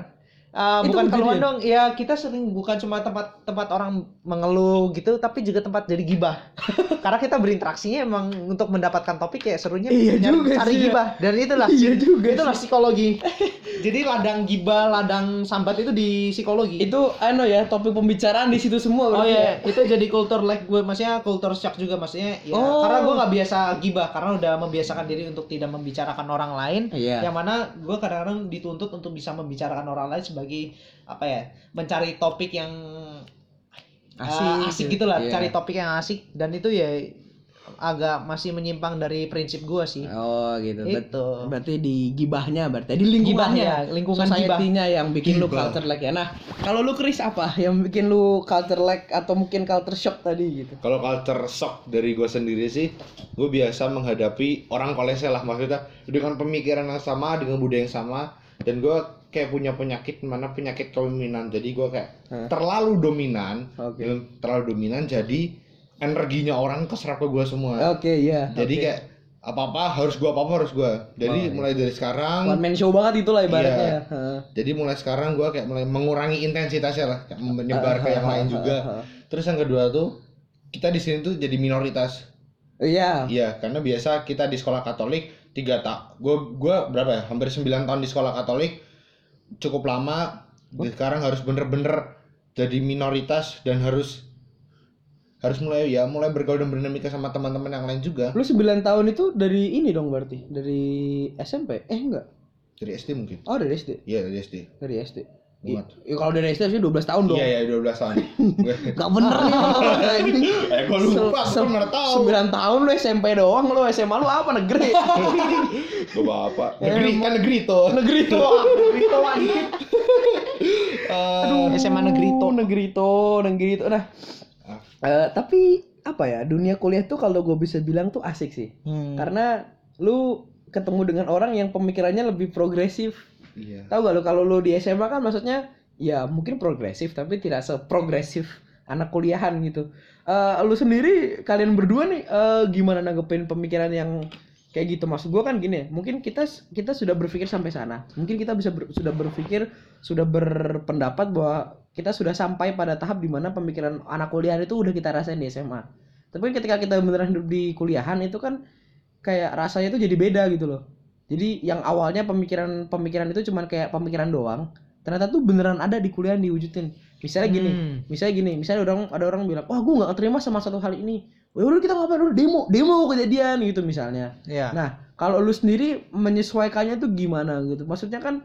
Uh, Itu bukan keluhan ya? dong, ya kita sering bukan cuma tempat tempat orang mengeluh gitu, tapi juga tempat jadi gibah. *laughs* Karena kita berinteraksinya emang untuk mendapatkan topik ya serunya Iya nyari, juga cari sih ya. gibah dan itulah Iya juga itulah psikologi. *laughs* jadi ladang gibah, ladang sambat itu di psikologi. Itu anu ya, topik pembicaraan di situ semua Oh iya, itu jadi kultur like gue, maksudnya kultur shock juga maksudnya. Ya, Oh. Karena gue nggak biasa gibah, karena udah membiasakan diri untuk tidak membicarakan orang lain. Iya. Yang mana gue kadang-kadang dituntut untuk bisa membicarakan orang lain sebagai apa ya, mencari topik yang Asik, asik, asik gitu. lah, Iya. cari topik yang asik dan itu ya agak masih menyimpang dari prinsip gue sih. Oh gitu. Itu. Berarti di gibahnya berarti di lingkungannya, Gibahnya, lingkungan society-nya yang bikin lu culture lag ya. Nah, kalau lu Chris apa yang bikin lu culture lag atau mungkin culture shock tadi gitu? Kalau culture shock dari gue sendiri sih, gue biasa menghadapi orang kolese lah maksudnya dengan pemikiran yang sama, dengan budaya yang sama, dan gue kayak punya penyakit mana penyakit kepemimpinan. Jadi gue kayak Hah? terlalu dominan, Oke. dan terlalu dominan jadi energinya orang keserap ke gue semua. Oke, iya. Jadi kayak apa apa harus gue apa apa harus gue. Jadi iya. mulai dari sekarang, One man show banget itulah ibaratnya. Iya. Jadi mulai sekarang gue kayak mulai mengurangi intensitasnya lah, kayak menyebar ke yang lain juga. Terus yang kedua tuh kita di sini tuh jadi minoritas. Iya. Iya, karena biasa kita di sekolah Katolik tiga tak, gue gua berapa ya? Hampir 9 tahun di sekolah Katolik, cukup lama. Oh. Sekarang harus bener-bener jadi minoritas dan harus harus mulai ya mulai bergaul dan berdinamika sama teman-teman yang lain juga Lu 9 tahun itu dari ini dong berarti? Dari SMP? Eh enggak. dari SD mungkin. Oh, dari SD. Iya dari SD. Dari SD. Muat. Ya, kalau dari SD sih 12 tahun dong. Iya ya 12 tahun. *laughs* Gak bener nih. anjing. *laughs* eh gue lupa, Se- gue nggak tahu. 9 tahun lu SMP doang lu SMA lu apa negeri? *laughs* Gue apa? Negeri kan negeri tuh. negeri doang. Negeri doang. Aduh. SMA negeri to. negeri to, negeri to. Nah, Ah. eh, tapi apa ya dunia kuliah tuh kalau gue bisa bilang tuh asik sih Hmm. karena lu ketemu dengan orang yang pemikirannya lebih progresif. Iya. Tahu gak lu kalau lu di SMA kan maksudnya ya mungkin progresif tapi tidak seprogresif anak kuliahan gitu. Eh lu sendiri kalian berdua nih eh, gimana nanggepin pemikiran yang kayak gitu maksud gua kan gini mungkin kita kita sudah berpikir sampai sana mungkin kita bisa ber- sudah berpikir sudah berpendapat bahwa kita sudah sampai pada tahap di mana pemikiran anak kuliahan itu udah kita rasain di SMA tapi ketika kita beneran hidup di kuliahan itu kan kayak rasanya itu jadi beda gitu loh jadi yang awalnya pemikiran pemikiran itu cuman kayak pemikiran doang ternyata tuh beneran ada di kuliahan diwujudin misalnya gini Hmm. misalnya gini misalnya orang ada orang bilang wah gue nggak terima sama satu hal ini Wah, udah kita ngapain udah demo demo kejadian gitu misalnya Iya. Nah, kalau lu sendiri menyesuaikannya tuh gimana gitu? Maksudnya kan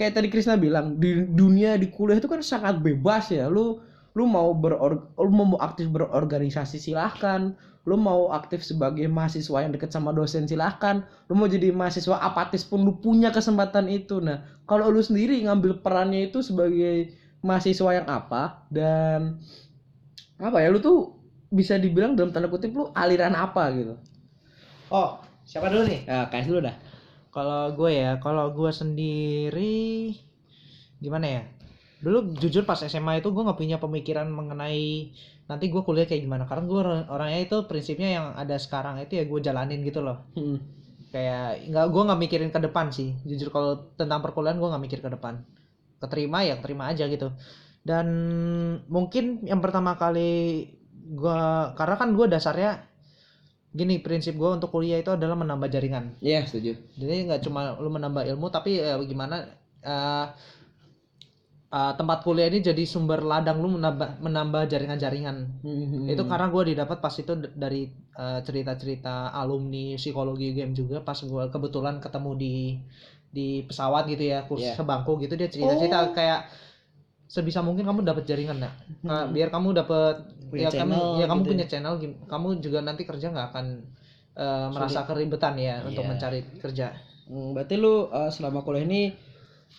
kayak tadi Krisna bilang di dunia di kuliah itu kan sangat bebas ya. Lu lu mau beror lu mau aktif berorganisasi silahkan. Lu mau aktif sebagai mahasiswa yang deket sama dosen silahkan. Lu mau jadi mahasiswa apatis pun lu punya kesempatan itu. Nah, kalau lu sendiri ngambil perannya itu sebagai mahasiswa yang apa dan apa ya lu tuh bisa dibilang dalam tanda kutip lu aliran apa gitu. Oh, siapa dulu nih? Ya, kayak dulu dah. Kalau gue ya, kalau gue sendiri gimana ya? Dulu jujur pas SMA itu gue nggak punya pemikiran mengenai nanti gue kuliah kayak gimana. Karena gue orang- orangnya itu prinsipnya yang ada sekarang itu ya gue jalanin gitu loh. Hmm. Kayak nggak gue nggak mikirin ke depan sih. Jujur kalau tentang perkuliahan gue nggak mikir ke depan. Keterima ya keterima aja gitu. Dan mungkin yang pertama kali gue karena kan gue dasarnya gini prinsip gue untuk kuliah itu adalah menambah jaringan. Iya, setuju. Jadi nggak cuma lu menambah ilmu tapi eh, gimana eh, eh, tempat kuliah ini jadi sumber ladang lu menambah menambah jaringan-jaringan. Hmm. Itu karena gua didapat pas itu dari eh, cerita-cerita alumni psikologi game juga pas gua kebetulan ketemu di di pesawat gitu ya kursi Iya. sebangku gitu dia cerita-cerita Oh. kayak sebisa mungkin kamu dapat jaringan nak Nah, biar kamu dapat Punya ya kamu channel ya kamu gitu punya channel gim- kamu juga nanti kerja nggak akan eh, merasa keribetan ya untuk Iya. mencari kerja Hmm, berarti lu uh, selama kuliah ini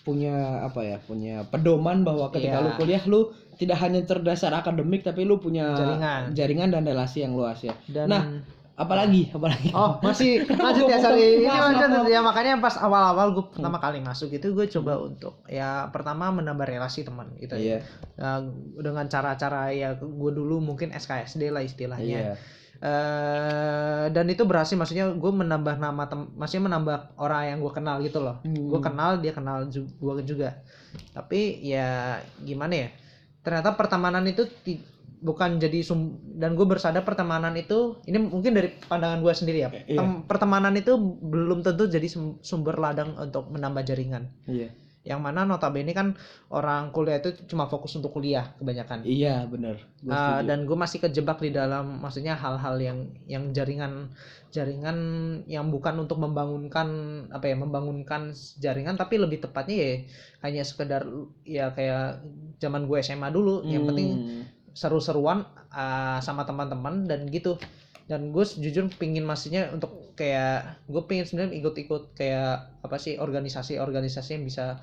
punya apa ya? Punya pedoman bahwa ketika Iya. lu kuliah lu tidak hanya terdasar akademik tapi lu punya Jaringan. jaringan dan relasi yang luas ya. dan Nah, apalagi apalagi. Oh masih lanjut ya sorry ini lanjut ya makanya pas awal-awal gue pertama kali masuk itu gue coba untuk ya pertama menambah relasi teman gitu Iya. ya. Ya, dengan cara-cara ya gue dulu mungkin SKSD lah istilahnya Iya. Eh, dan itu berhasil maksudnya gue menambah nama tem maksudnya menambah orang yang gue kenal gitu loh Hmm. gue kenal dia kenal gue juga tapi ya gimana ya ternyata pertemanan itu bukan jadi sum dan gue bersadar pertemanan itu ini mungkin dari pandangan gue sendiri ya Iya. Tem- pertemanan itu belum tentu jadi sum- sumber ladang untuk menambah jaringan Iya. Yang mana notabene kan orang kuliah itu cuma fokus untuk kuliah kebanyakan Iya, benar. Uh, dan gue masih kejebak di dalam maksudnya hal-hal yang yang jaringan jaringan yang bukan untuk membangunkan apa ya membangunkan jaringan tapi lebih tepatnya ya hanya sekedar ya kayak zaman gue SMA dulu yang penting Hmm. seru-seruan uh, sama teman-teman dan gitu dan gue jujur pingin maksudnya untuk kayak gue pengen sebenarnya ikut-ikut kayak apa sih organisasi-organisasi yang bisa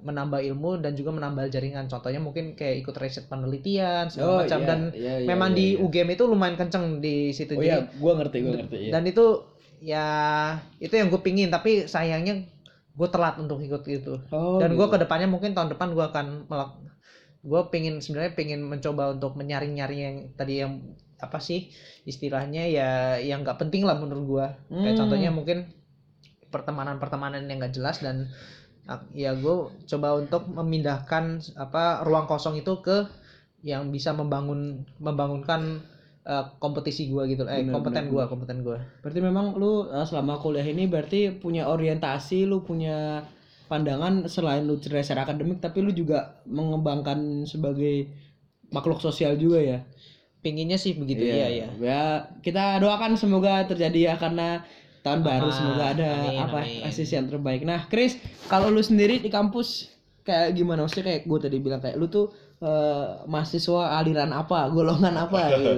menambah ilmu dan juga menambah jaringan contohnya mungkin kayak ikut riset penelitian segala Oh, macam iya, dan iya, iya, memang iya, di iya. UGM itu lumayan kenceng di situ Oh jadi iya, gua ngerti, gua ngerti. Iya. dan itu ya itu yang gue pingin tapi sayangnya gue telat untuk ikut itu Oh, dan gitu. gue ke depannya mungkin tahun depan gue akan melak gue pengen sebenarnya pengen mencoba untuk menyaring nyaring yang tadi yang apa sih istilahnya ya yang nggak penting lah menurut gue kayak Hmm. contohnya mungkin pertemanan pertemanan yang nggak jelas dan ah, ya gue coba untuk memindahkan apa ruang kosong itu ke yang bisa membangun membangunkan eh, kompetisi gue gitu eh Bener, kompeten gue kompeten gue Berarti memang lu uh, selama kuliah ini berarti punya orientasi, lu punya pandangan selain lu dasar akademik tapi lu juga mengembangkan sebagai makhluk sosial juga ya. Pinginnya sih begitu ya ya Ya, kita doakan semoga terjadi ya karena tahun baru Ah, semoga ada amin, apa amin. asis yang terbaik. Nah, Chris, kalau lu sendiri di kampus kayak gimana? Maksudnya kayak gue tadi bilang kayak lu tuh eh, mahasiswa aliran apa, golongan apa *laughs* gitu.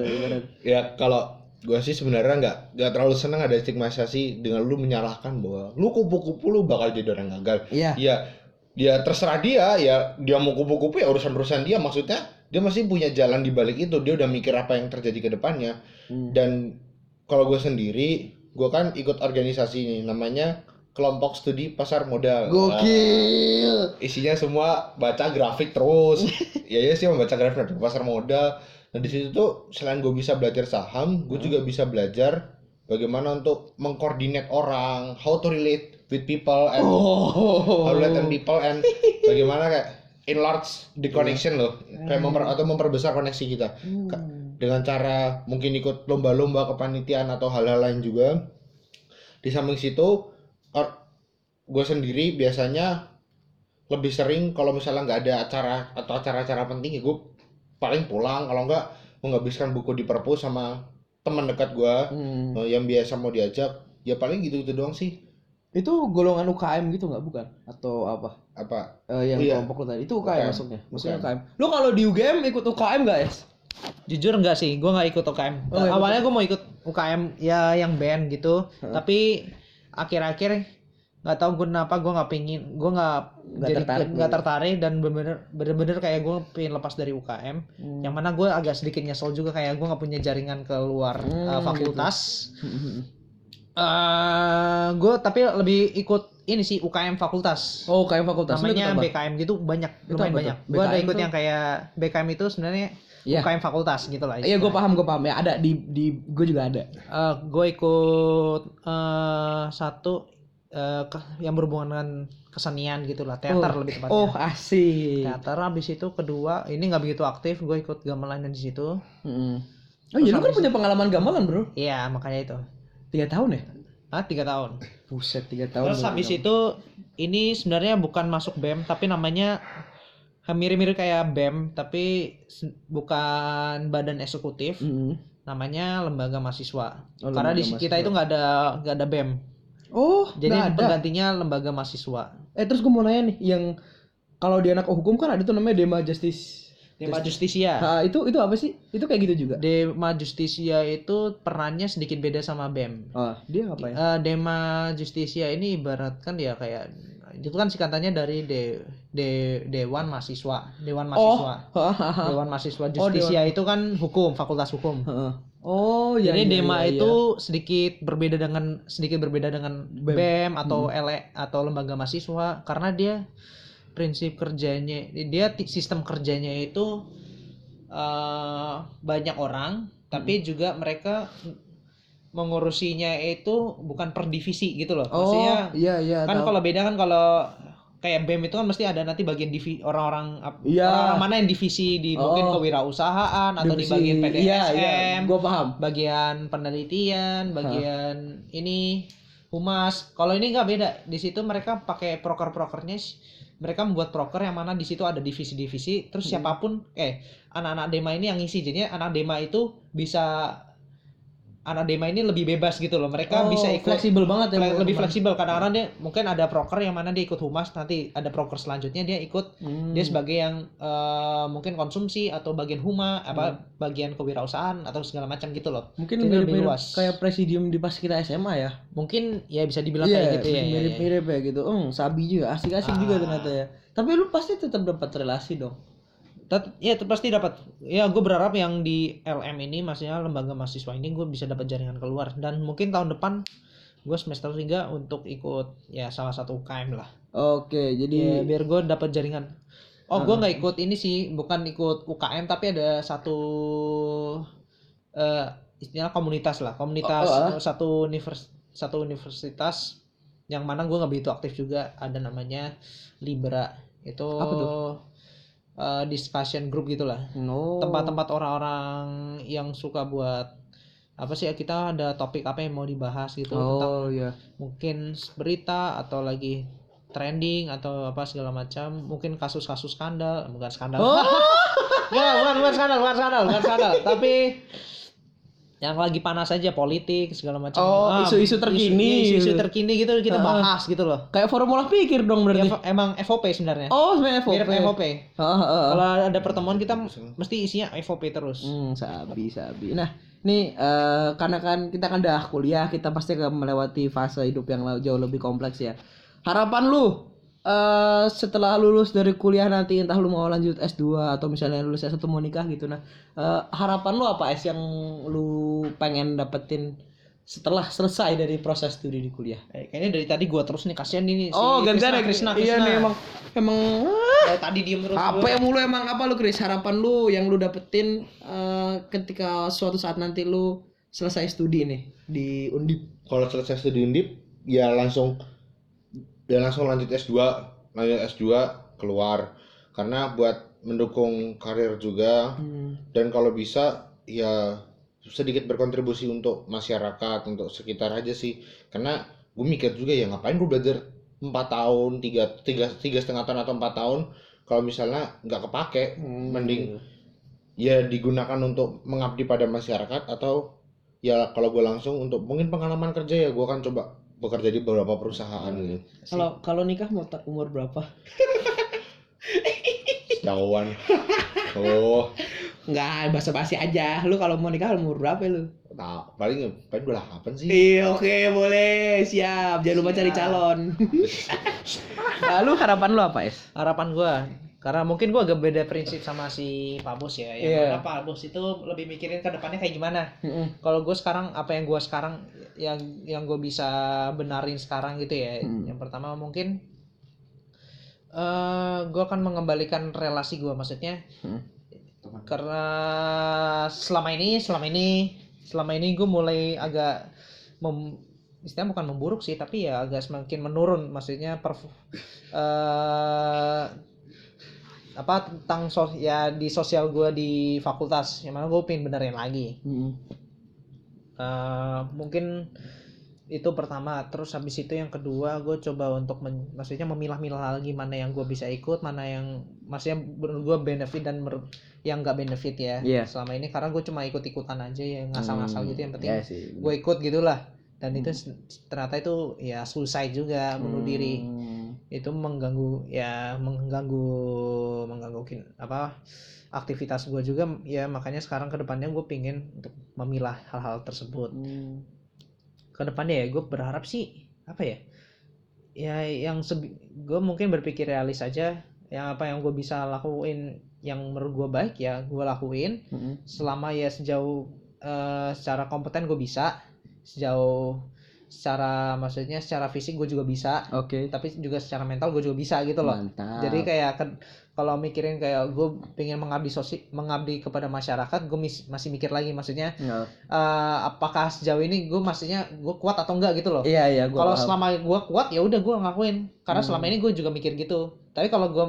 Ya kalau gue sih sebenarnya nggak nggak terlalu senang ada stigmatisasi dengan lu menyalahkan bahwa lu kupu-kupu lu bakal jadi orang gagal. Iya. Ya dia terserah dia ya dia mau kupu-kupu ya urusan urusan dia maksudnya dia masih punya jalan di balik itu dia udah mikir apa yang terjadi ke depannya Hmm. dan kalau gue sendiri gue kan ikut organisasi ini namanya kelompok studi pasar modal. Nah, Gokil. isinya semua baca grafik terus. *laughs* ya ya sih membaca grafik pasar modal. Nah di situ tuh selain gue bisa belajar saham, gue juga bisa belajar bagaimana untuk mengkoordinat orang, how to relate with people and Oh. how to relate with people and *laughs* bagaimana kayak enlarge the connection loh, kayak memper atau memperbesar koneksi kita. Ka- dengan cara mungkin ikut lomba-lomba kepanitiaan atau hal-hal lain juga. Di samping situ, gue sendiri biasanya lebih sering kalau misalnya nggak ada acara atau acara-acara penting ya gue paling pulang. Kalau nggak menghabiskan buku di perpus sama teman dekat gue Hmm. yang biasa mau diajak ya paling gitu-gitu doang sih Itu golongan UKM gitu nggak bukan? Atau apa? apa Eh, yang Iya. kelompok lo tadi itu UKM, UKM. masuknya. Maksudnya UKM. UKM. Lu kalau di UGM ikut UKM nggak es? Jujur enggak sih, gue nggak ikut UKM. Oh, nggak. Awalnya gue mau ikut UKM ya yang band gitu, tapi akhir-akhir nggak tahu gue kenapa gue nggak pingin, gue nggak Nggak jadi tertarik nggak gitu. tertarik dan bener-bener bener-bener kayak gue pengen lepas dari UKM. Hmm. Yang mana gue agak sedikit nyesel juga kayak gue nggak punya jaringan keluar Hmm, uh, fakultas. Hmm, Eh, gue tapi lebih ikut ini sih UKM fakultas. Oh, UKM fakultas. Namanya? BKM gitu banyak Itu lumayan banyak. Gue ada ikut tuh? yang kayak BKM itu sebenarnya Iya. UKM fakultas gitu lah. Iya, gue paham, gue paham. Ya ada di di gue juga ada. gue ikut eh, satu eh, ke- yang berhubungan dengan kesenian gitu lah, teater Oh. lebih tepatnya. Oh, asik. Teater habis itu kedua ini nggak begitu aktif, gue ikut gamelan di situ. Mm. Oh, iya lu kan punya pengalaman gamelan, Bro. Iya makanya itu. Tiga tahun ya? Ah tiga tahun. Buset, tiga tahun. Terus habis itu ini sebenarnya bukan masuk BEM tapi namanya mirip-mirip kayak BEM tapi bukan badan eksekutif. Mm. Namanya lembaga mahasiswa. Oh, Karena di lembaga kita mahasiswa. itu nggak ada nggak ada BEM. Oh, Jadi penggantinya lembaga mahasiswa. Eh, terus gue mau nanya nih, yang kalau di anak hukum kan ada tuh namanya Dema Justice. Dema Justisia. Nah, itu itu apa sih? Itu kayak gitu juga. Dema Justisia itu perannya sedikit beda sama BEM. Oh, dia apa ya? Eh, Dema Justisia ini ibaratkan ya kayak itu kan singkatannya dari de, de Dewan Mahasiswa, Dewan Mahasiswa. Hahaha. *laughs* Dewan Mahasiswa Oh, Justisia itu kan hukum, fakultas hukum. Oh, iya. Jadi iya, Dema iya, iya. itu sedikit berbeda dengan sedikit berbeda dengan BEM. BEM, atau Hmm. LE atau lembaga mahasiswa karena dia prinsip kerjanya dia sistem kerjanya itu eh, banyak orang tapi Hmm. juga mereka mengurusinya itu bukan per divisi gitu loh. Oh, Maksudnya iya iya. kan kalau beda kan kalau kayak BEM itu kan mesti ada nanti bagian divi orang-orang Iya. orang-orang mana yang divisi di mungkin Oh. kewirausahaan atau di Divisi- bagian PTSM Iya, iya, gua paham. bagian penelitian, bagian ini humas. Kalau ini nggak beda. Di situ mereka pakai proker-prokernya. Mereka membuat proker yang mana di situ ada divisi-divisi. Hmm. Terus siapa pun, eh anak-anak dema ini yang ngisi. Jadinya anak dema itu bisa anak dema ini lebih bebas gitu loh. Mereka Oh, bisa ikut fleksibel banget ya. fle- lebih fleksibel. Kadang-kadang dia mungkin ada proker yang mana dia ikut humas. Nanti ada proker selanjutnya dia ikut Hmm. dia sebagai yang eh, mungkin konsumsi atau bagian huma apa bagian kewirausahaan atau segala macam gitu loh mungkin jadi lebih mirip-mirip luas. kayak presidium di pas kita SMA ya. mungkin ya bisa dibilang Iya, kayak gitu ya, ya, ya. mirip-mirip ya gitu. Hmm, sabi juga, asik-asik juga Ah. ternyata ya. Tapi lu pasti tetap dapat relasi dong. Tet- ya pasti dapat. Ya gue berharap yang di LM ini maksudnya lembaga mahasiswa ini gue bisa dapat jaringan keluar. Dan mungkin tahun depan gue semester 3 untuk ikut ya salah satu UKM lah. Oke, ya, jadi biar gue dapat jaringan. Oh gue Ah. nggak ikut ini sih bukan ikut UKM tapi ada satu eh istilah komunitas lah. Komunitas Oh, oh, satu univers satu universitas yang mana gue nggak begitu aktif juga. Ada namanya Libra. Itu Apa tuh? Eh, discussion group gitulah no. tempat-tempat orang-orang yang suka buat apa sih kita ada topik apa yang mau dibahas gitu tentang Oh iya. mungkin berita atau lagi trending atau apa segala macam mungkin kasus-kasus skandal bukan skandal Oh. Nggak, *laughs* bukan bukan skandal bukan skandal bukan skandal tapi yang lagi panas aja politik segala macam Oh, Ah, isu-isu terkini. isu-isu terkini gitu kita Ah. bahas gitu loh Kayak formula pikir dong Ya, berarti. emang FOP sebenarnya Oh, sebenarnya FOP. mirip FOP Heeh, heeh. kalau ada pertemuan kita mesti isinya FOP terus Hmm, sabi, sabi. Nah, nih eh, karena kan kita kan udah kuliah, kita pasti akan melewati fase hidup yang jauh lebih kompleks ya. Harapan lu eh setelah lulus dari kuliah nanti entah lu mau lanjut S2 atau misalnya lulus S1 mau nikah gitu nah. eh, harapan lu apa es yang lu pengen dapetin setelah selesai dari proses studi di kuliah? Eh, kayaknya dari tadi gua terus nih kasihan ini Oh, gantian ya Krisna, Iya nih emang emang *laughs* Dari tadi diem terus apa yang mulu emang apa lu Kris? Harapan lu yang lu dapetin eh, ketika suatu saat nanti lu selesai studi nih di Undip. Kalau selesai studi Undip, ya langsung ya langsung lanjut S2, lanjut S2 keluar. Karena buat mendukung karir juga dan kalau bisa ya sedikit berkontribusi untuk masyarakat, untuk sekitar aja sih. Karena gue mikir juga ya ngapain gue belajar 4 tahun, tiga, tiga, tiga setengah tahun atau empat tahun kalau misalnya nggak kepake, mending ya digunakan untuk mengabdi pada masyarakat atau ya kalau gue langsung untuk mungkin pengalaman kerja ya gue akan coba bekerja di beberapa perusahaan gitu Kalau kalau nikah mau ta- umur berapa? jauhan *laughs* oh Enggak, basa-basi aja. Lu kalau mau nikah umur berapa lu? nah paling paling gue delapan sih Iya, oke, boleh. Siap. Jangan lupa cari calon. *laughs* Lalu harapan lu apa, Es? harapan gua karena mungkin gua agak beda prinsip sama si Pak Bos ya yang Iya. mana Pak Bos itu lebih mikirin ke depannya kayak gimana kalau gue sekarang apa yang gue sekarang yang yang gue bisa benarin sekarang gitu ya Hmm. yang pertama mungkin eh gue akan mengembalikan relasi gue maksudnya Hmm. karena selama ini selama ini selama ini gue mulai agak mem, istilahnya bukan memburuk sih tapi ya agak semakin menurun maksudnya per eh apa tentang sos ya di sosial gue di fakultas. Yang mana gue pengen benerin lagi. Eh, mungkin itu pertama. Terus habis itu yang kedua gue coba untuk men- maksudnya memilah-milah lagi mana yang gue bisa ikut mana yang maksudnya menurut gue benefit dan mer- yang gak benefit ya. Iya. selama ini karena gue cuma ikut-ikutan aja ya ngasal-ngasal gitu yang penting Ya sih. gue ikut gitulah dan itu Hmm. s- ternyata itu ya suicide juga bunuh diri itu mengganggu ya mengganggu mengganggu apa aktivitas gue juga ya makanya sekarang ke depannya gue pingin untuk memilah hal-hal tersebut. Ke depannya ya gue berharap sih apa ya ya yang gue mungkin berpikir realis aja yang apa yang gue bisa lakuin yang menurut gue baik ya gue lakuin. Selama ya sejauh eh, secara kompeten gue bisa sejauh secara maksudnya secara fisik gue juga bisa Oke. tapi juga secara mental gue juga bisa gitu loh Mantap. jadi kayak kalau mikirin kayak gue pengen mengabdi sosi mengabdi kepada masyarakat gue masih mikir lagi maksudnya Nggak- eh, apakah sejauh ini gue maksudnya gue kuat atau enggak gitu loh Iya, iya, gua kalau selama gue kuat ya udah gue ngelakuin karena Hmm. selama ini gue juga mikir gitu tapi kalau gue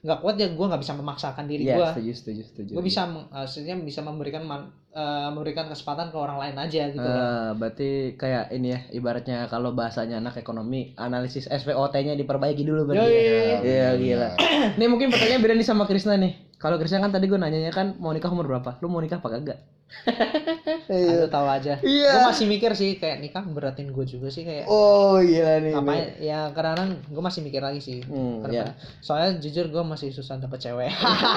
nggak kuat ya gue nggak bisa memaksakan diri Iya, gue setuju, setuju, setuju. gue bisa maksudnya bisa memberikan man- eh, memberikan kesempatan ke orang lain aja gitu loh Eh, berarti kayak ini ya ibaratnya kalau bahasanya anak ekonomi analisis SPOT-nya diperbaiki dulu berarti. Yoi. ya. Iya gila. *clears throat* Nih mungkin pertanyaan beda nih sama Krisna nih. Kalau Krisna kan tadi gue nanyanya kan mau nikah umur berapa? Lu mau nikah apa kagak? *laughs* Aduh, tahu aja Iya. gue masih mikir sih kayak nikah beratin gue juga sih kayak Oh gila nih. apa ya kadang-kadang gue masih mikir lagi sih Hmm, Karena- soalnya jujur gue masih susah dapet cewek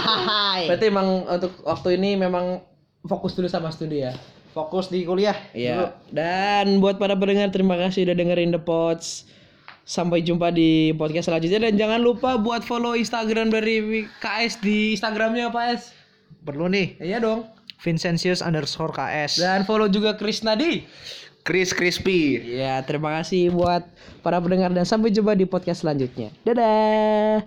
*laughs* Berarti emang untuk waktu ini memang fokus dulu sama studi ya. fokus di kuliah Iya. Dan buat para pendengar terima kasih udah dengerin The Pods. Sampai jumpa di podcast selanjutnya dan jangan lupa buat follow Instagram dari KS di Instagramnya apa S? perlu nih Iya dong. Vincentius underscore KS Dan follow juga Chris Nadi. Chris Crispy Ya, terima kasih buat para pendengar dan sampai jumpa di podcast selanjutnya. Dadah.